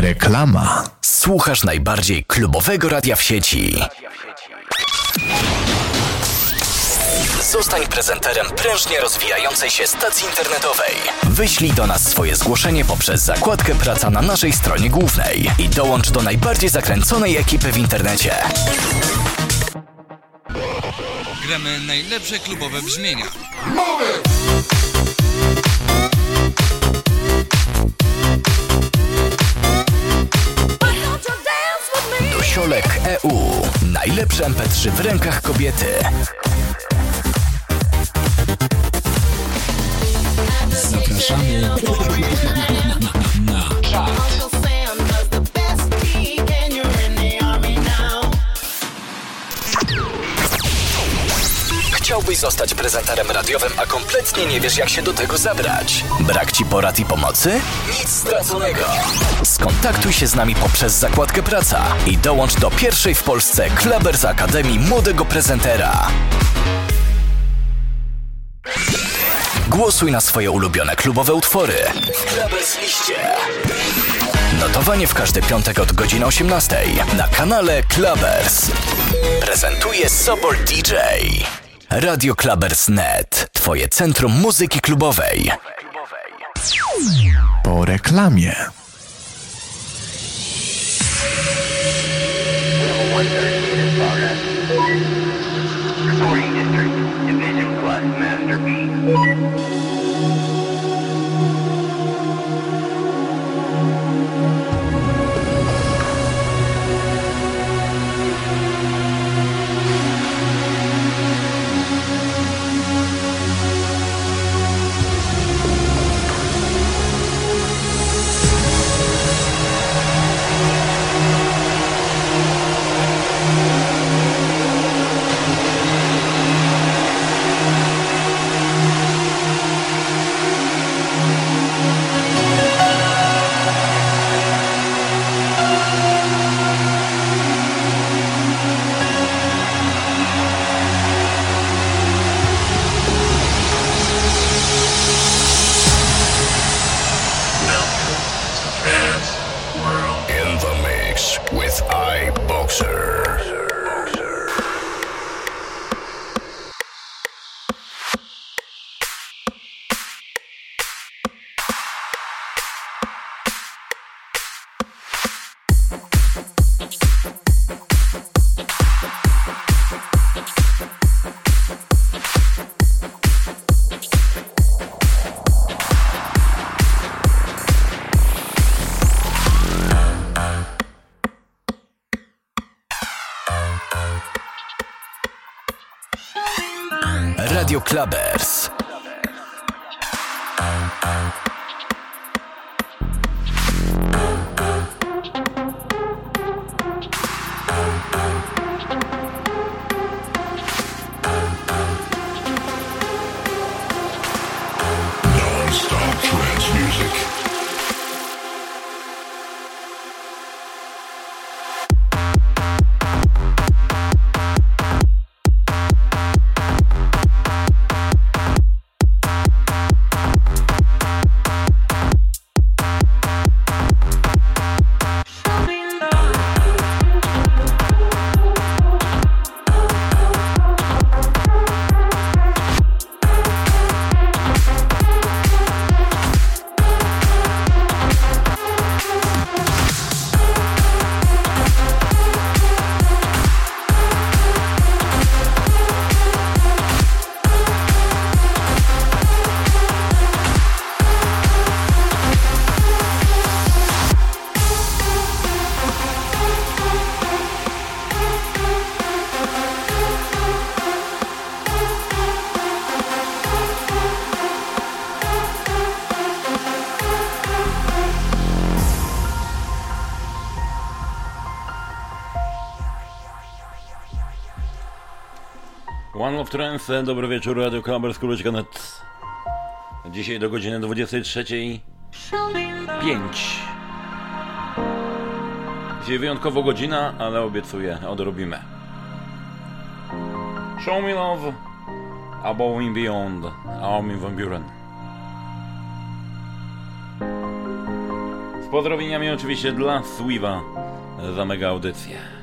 Reklama. Słuchasz najbardziej klubowego radia w sieci. Zostań prezenterem prężnie rozwijającej się stacji internetowej. Wyślij do nas swoje zgłoszenie poprzez zakładkę Praca na naszej stronie głównej i dołącz do najbardziej zakręconej ekipy w internecie. Gramy najlepsze klubowe brzmienia. Dusiolek EU. Najlepsze MP3 w rękach kobiety. Zapraszamy na Chciałbyś zostać prezenterem radiowym, a kompletnie nie wiesz, jak się do tego zabrać? Brak ci porad i pomocy? Nic straconego. Skontaktuj się z nami poprzez zakładkę Praca i dołącz do pierwszej w Polsce Klebers Akademii Młodego Prezentera. Głosuj na swoje ulubione klubowe utwory Klebers Liście. Notowanie w każdy piątek od godziny 18 na kanale Clubbers. Prezentuje Sobor DJ. Radio Clubbers.net. Twoje centrum muzyki klubowej. Po reklamie. Love Trance, dobry wieczór, Radio Clubbers, Kuleczka.net. Dzisiaj do godziny 23.05. Dzisiaj wyjątkowo godzina, ale obiecuję, odrobimy. Show Me Love, Above and Beyond, Armin van Buren. Z pozdrowieniami oczywiście dla Sweeva za mega audycję.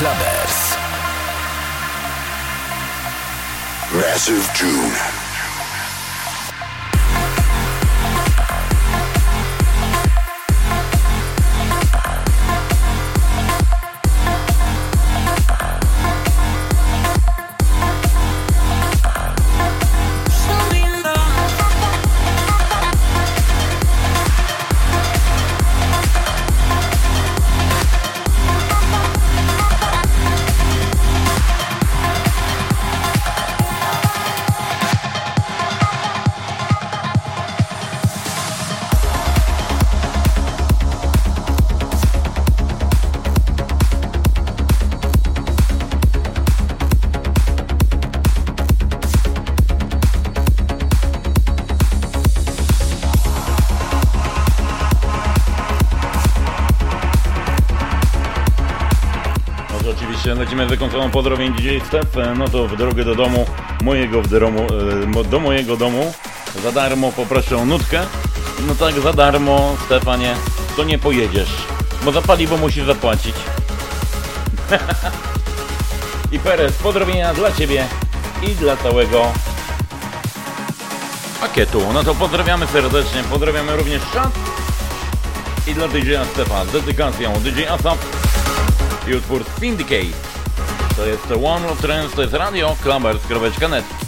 Clubbers. Massive June. Wykończoną pozdrowień DJ Step, e, no to w drogę do domu, mojego w domu, e, do mojego domu, za darmo poproszę o nutkę. No tak, za darmo, Stefanie, to nie pojedziesz, bo za paliwo musisz zapłacić. I Perez, pozdrowienia dla Ciebie i dla całego pakietu. No to pozdrawiamy serdecznie, pozdrawiamy również czat i dla DJ-a Stefa z dedykacją DJ Asap i utwór Syndicate. To jest One of Trends, to jest radio Clubbers.net. wieczór,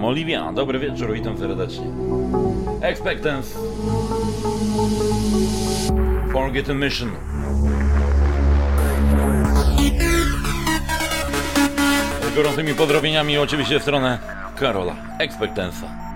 pozdrawiam. Oliwia, dobry wieczór, witam serdecznie. Expectance. Forget a mission. Z gorącymi pozdrowieniami oczywiście w stronę Karola. Expectance'a.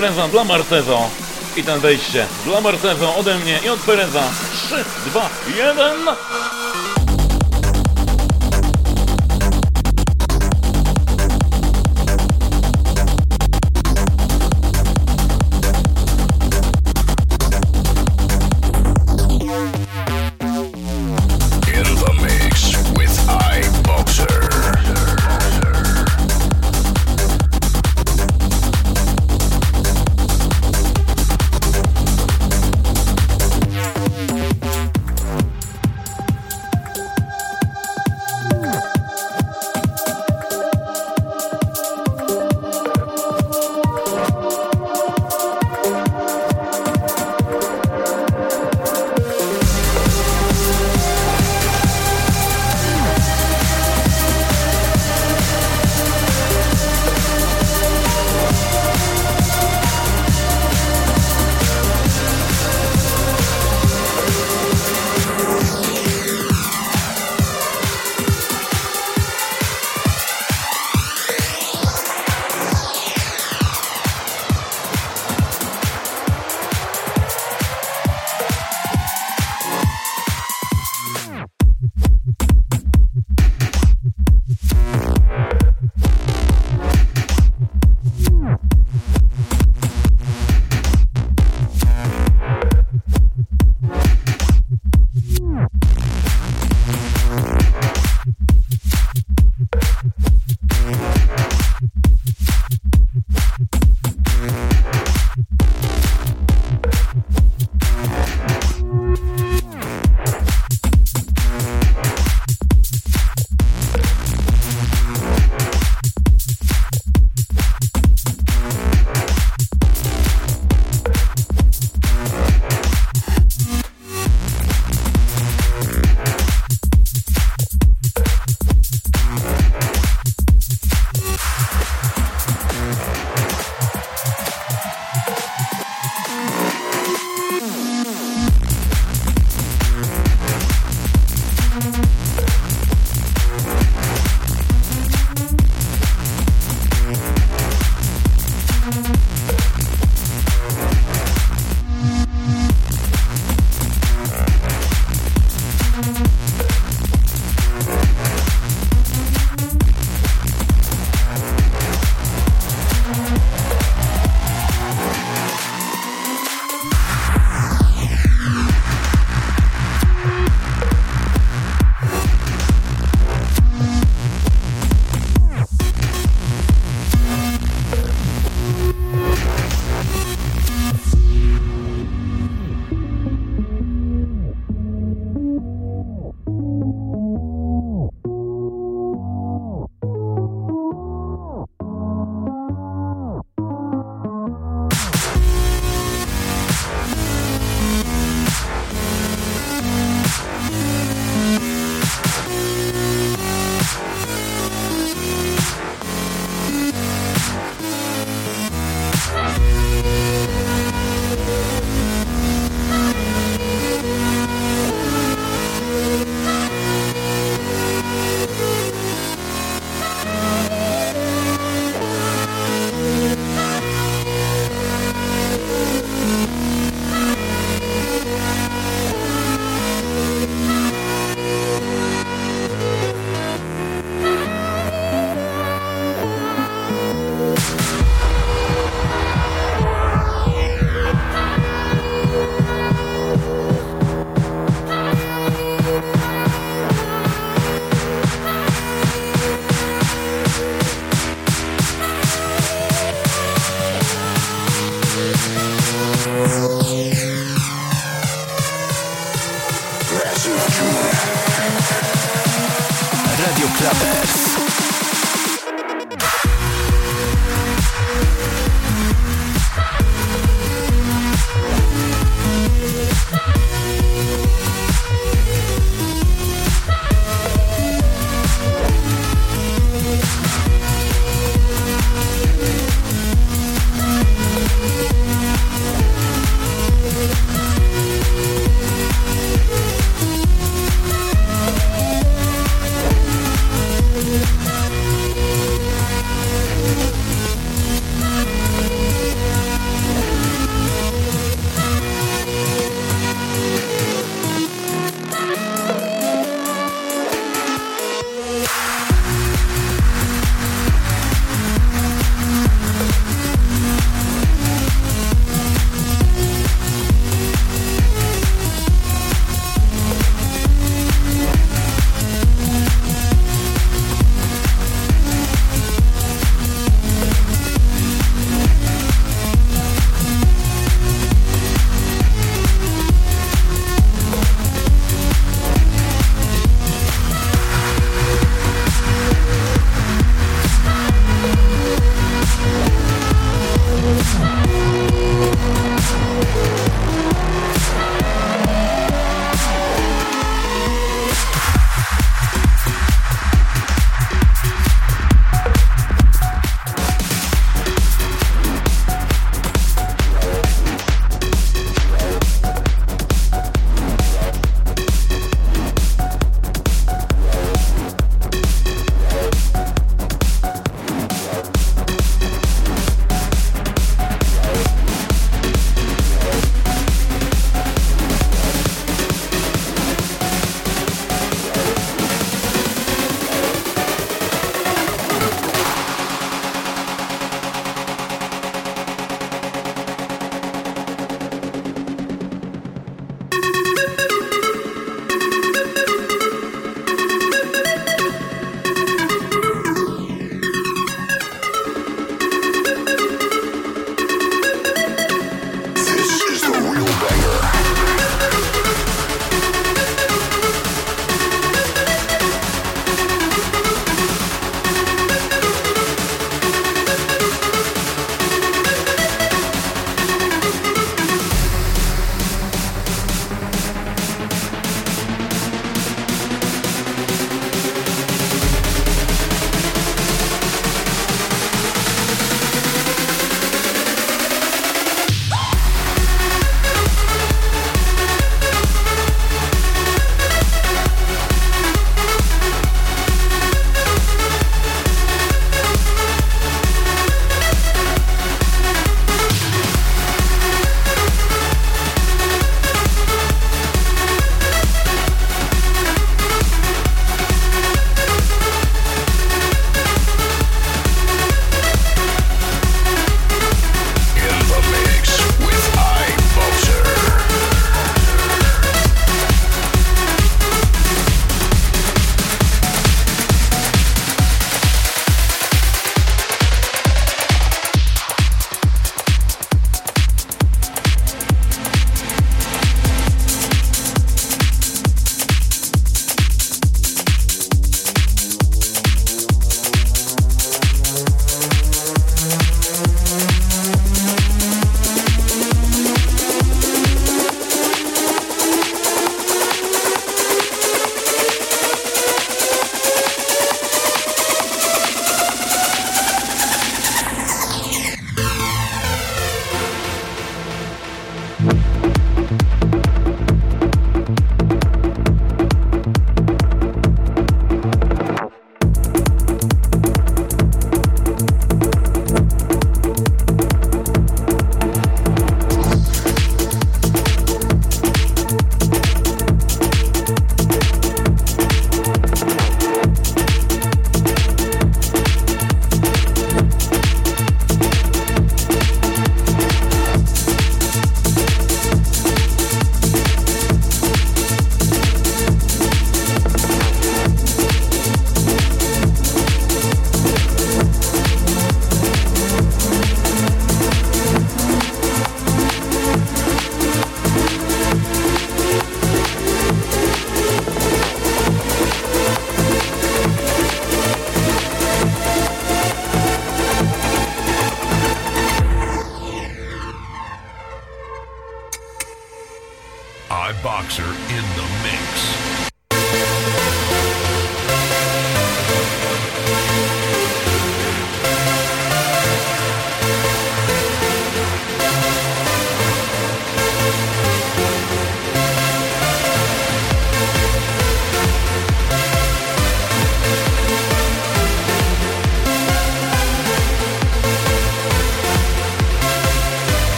Pereza dla Marcezo. I ten wejście dla Marcezo ode mnie i od Pereza. 3, 2, 1.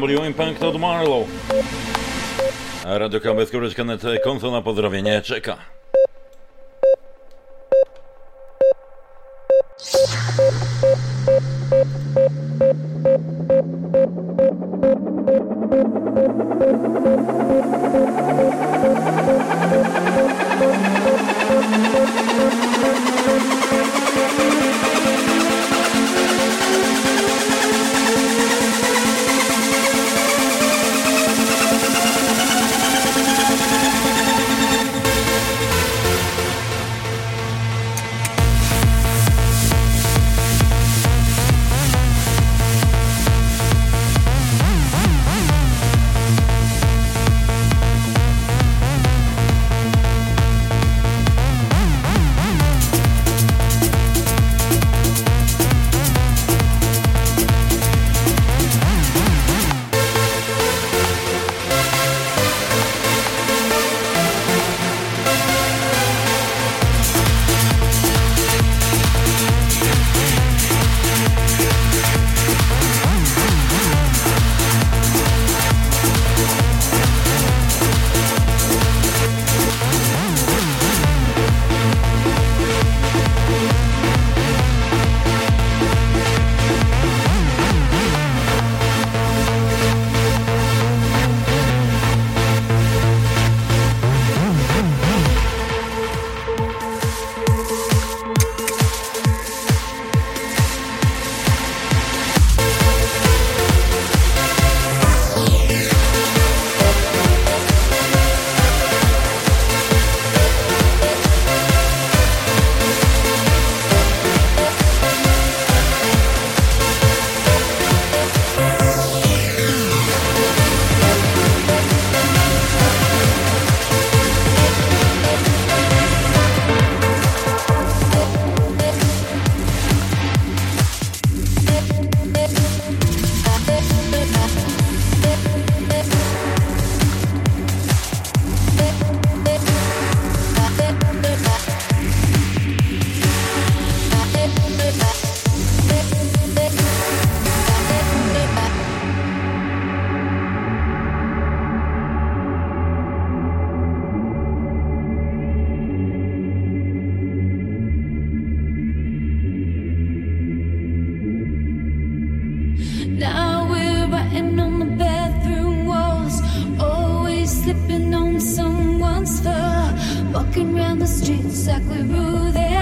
W Impact od Marlow. Radio KBS.net konsola pozdrowienie czeka. walking round the streets like we rule the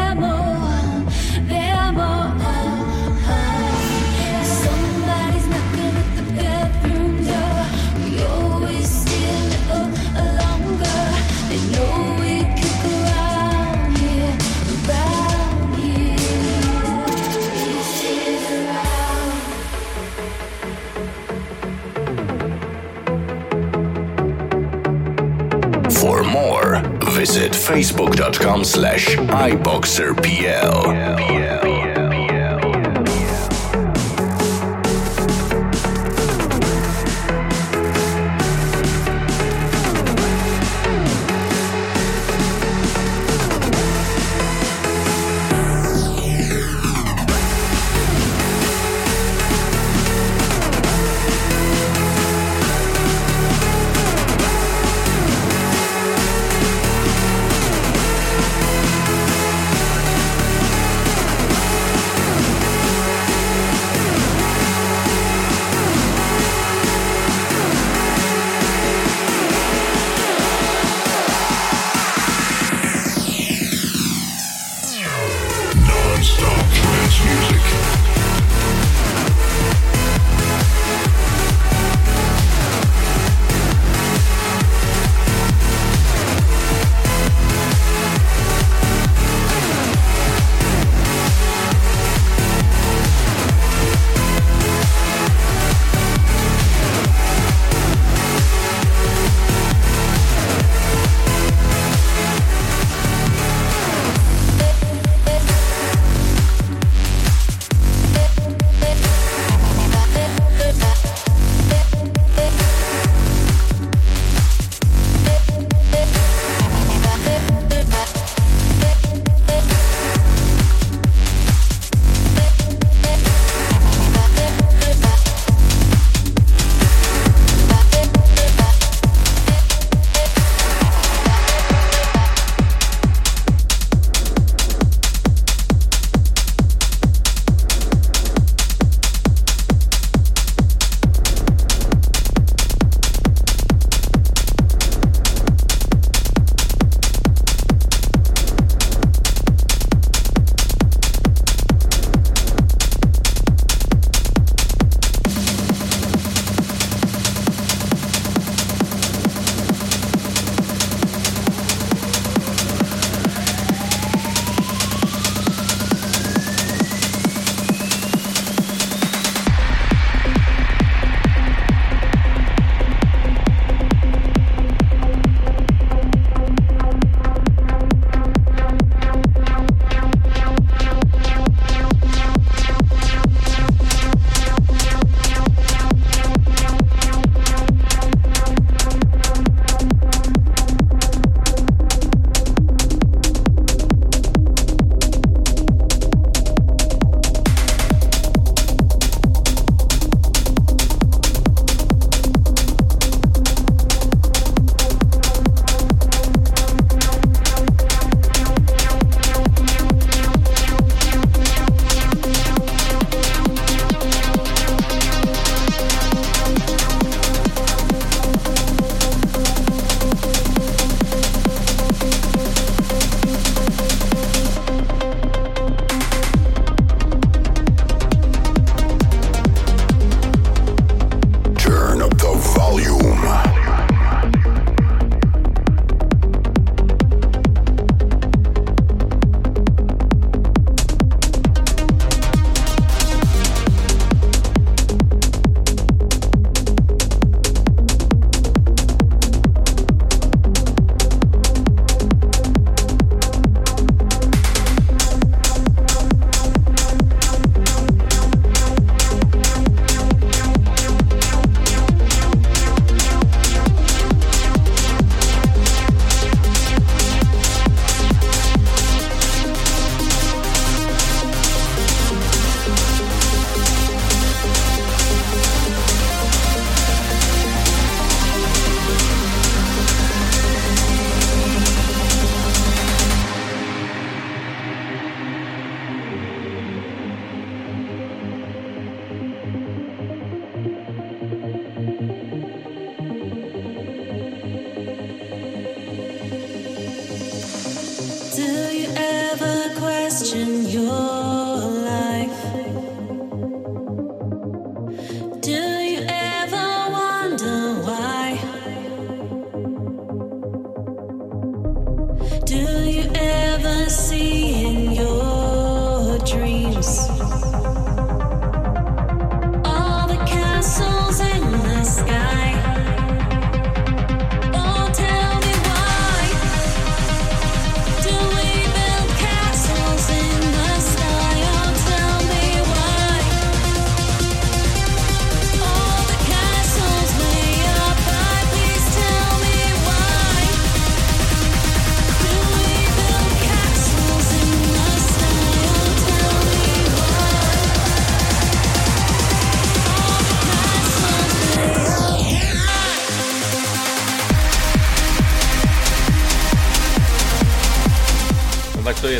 facebook.com slash iboxerpl.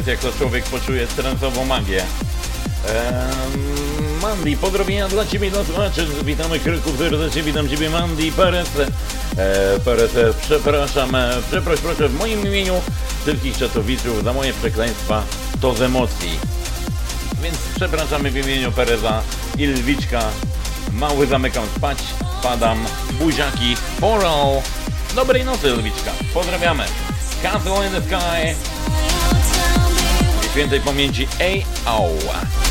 Jak to człowiek poczuje trensową magię. Eee, Mandy, podrobienia dla Ciebie, dla słuchaczy. Witamy Kryków serdecznie, witam Ciebie Mandy Perez. Eee, Perez, e, przepraszam, e, przeproś proszę w moim imieniu wszystkich czatowiczów za moje przekleństwa, to z emocji. Więc przepraszamy w imieniu Pereza i Lwiczka. Mały zamykam spać, padam, buziaki, oral. Dobrej nocy Lwiczka, pozdrawiamy. Castle in the Sky Eventualmente em aula.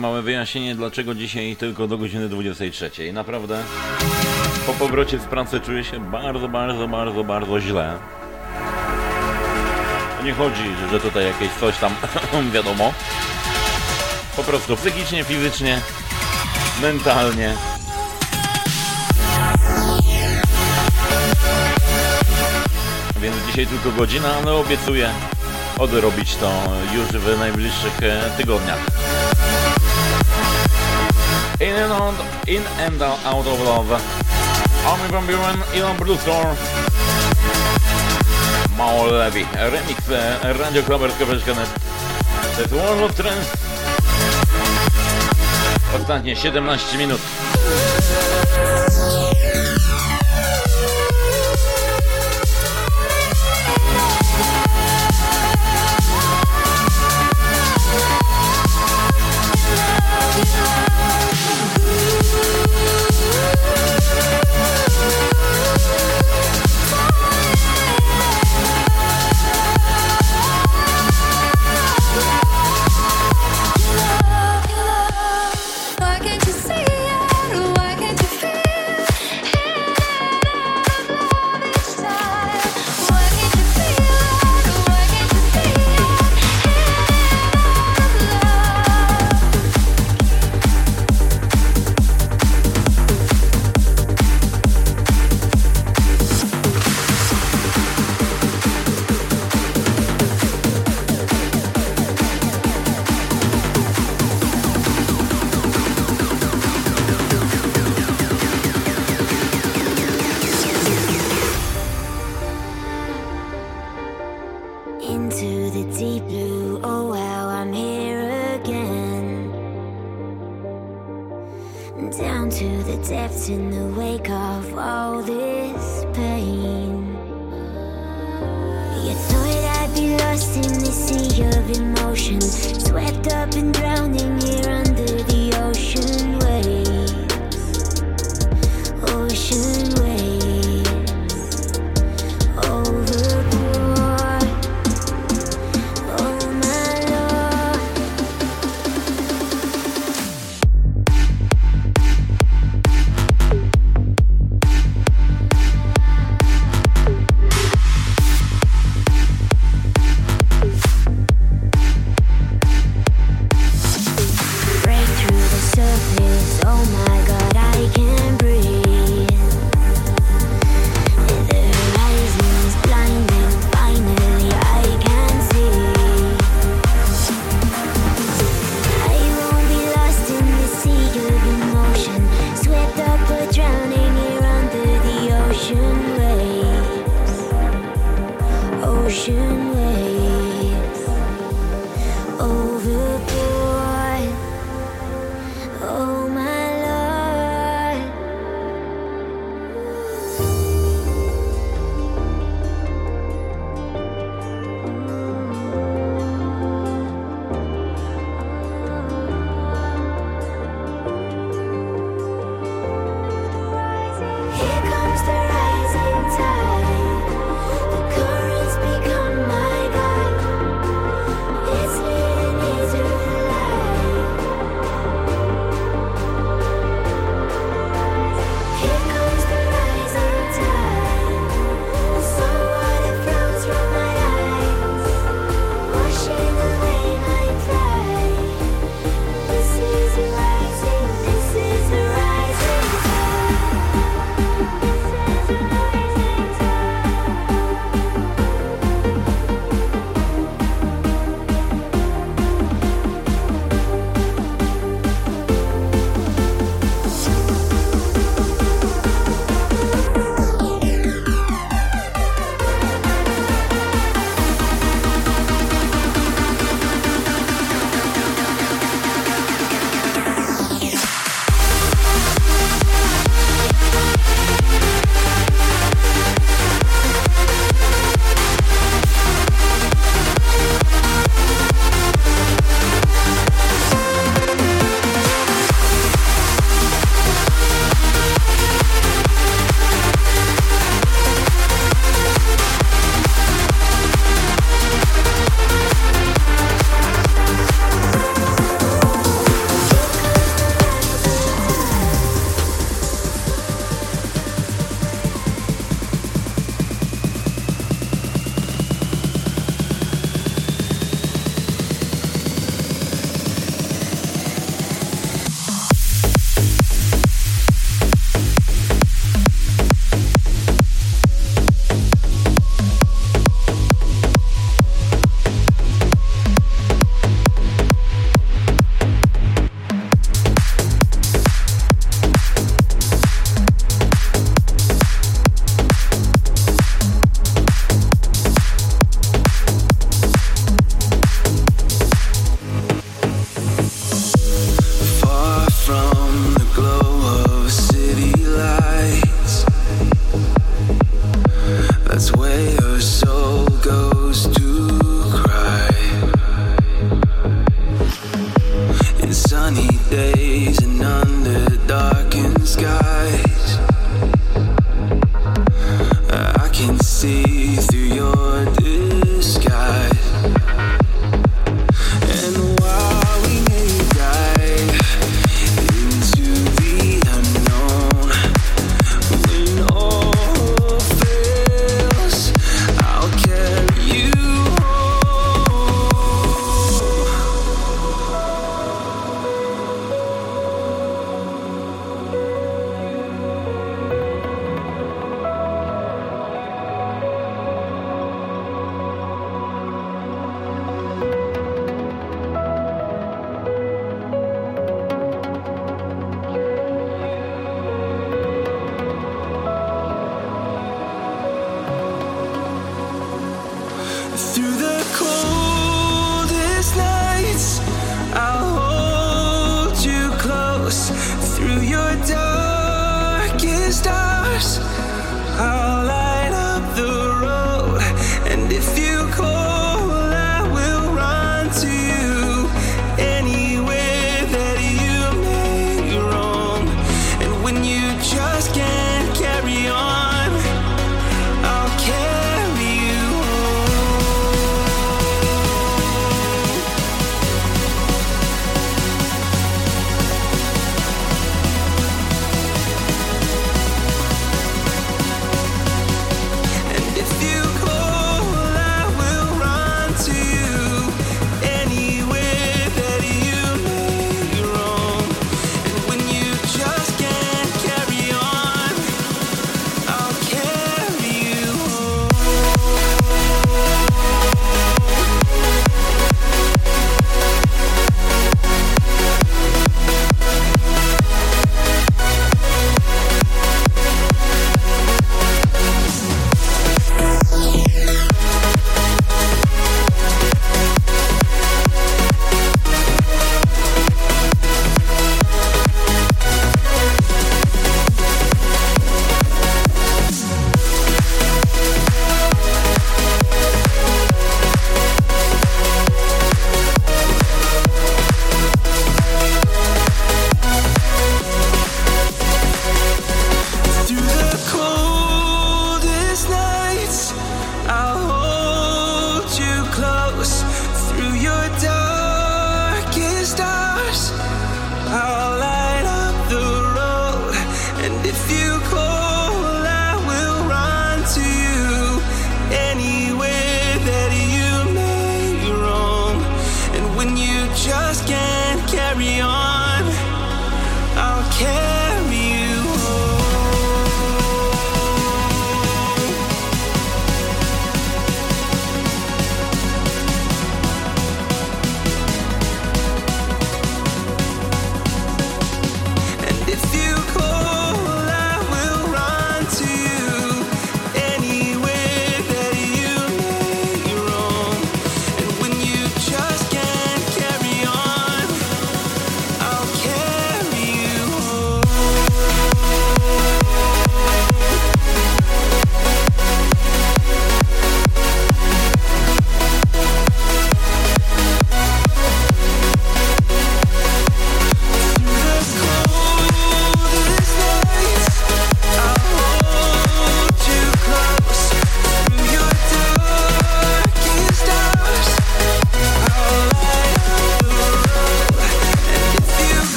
Małe wyjaśnienie, dlaczego dzisiaj tylko do godziny 23. Naprawdę po powrocie z pracy czuję się bardzo, bardzo, bardzo, bardzo źle. Nie chodzi, że tutaj jakieś coś tam, wiadomo. Po prostu psychicznie, fizycznie, mentalnie. Więc dzisiaj tylko godzina, ale obiecuję odrobić to już w najbliższych e, tygodniach. In and out, in and out of love. Army van Buren, Elon Bluescore. Mało Levi. Remix e, Radio Klaberska.net. To jest World of. Ostatnie 17 minut.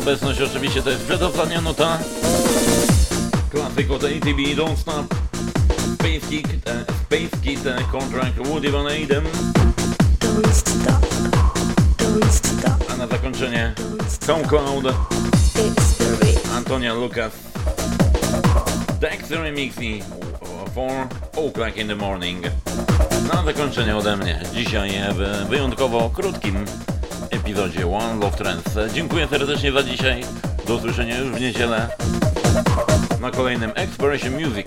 Obecność. Oczywiście to jest przedostatnia nuta. Klasyk od ATB, Don't Stop. Space Kid, e, Space Kid e, Contract, Woody Van stop. A na zakończenie the rich. Antonia Lucas. Dexter Remixi for O'Clock in the Morning. Na zakończenie ode mnie dzisiaj w wyjątkowo krótkim epizodzie One Love Trends. Dziękuję serdecznie za dzisiaj. Do usłyszenia już w niedzielę na kolejnym Exploration Music.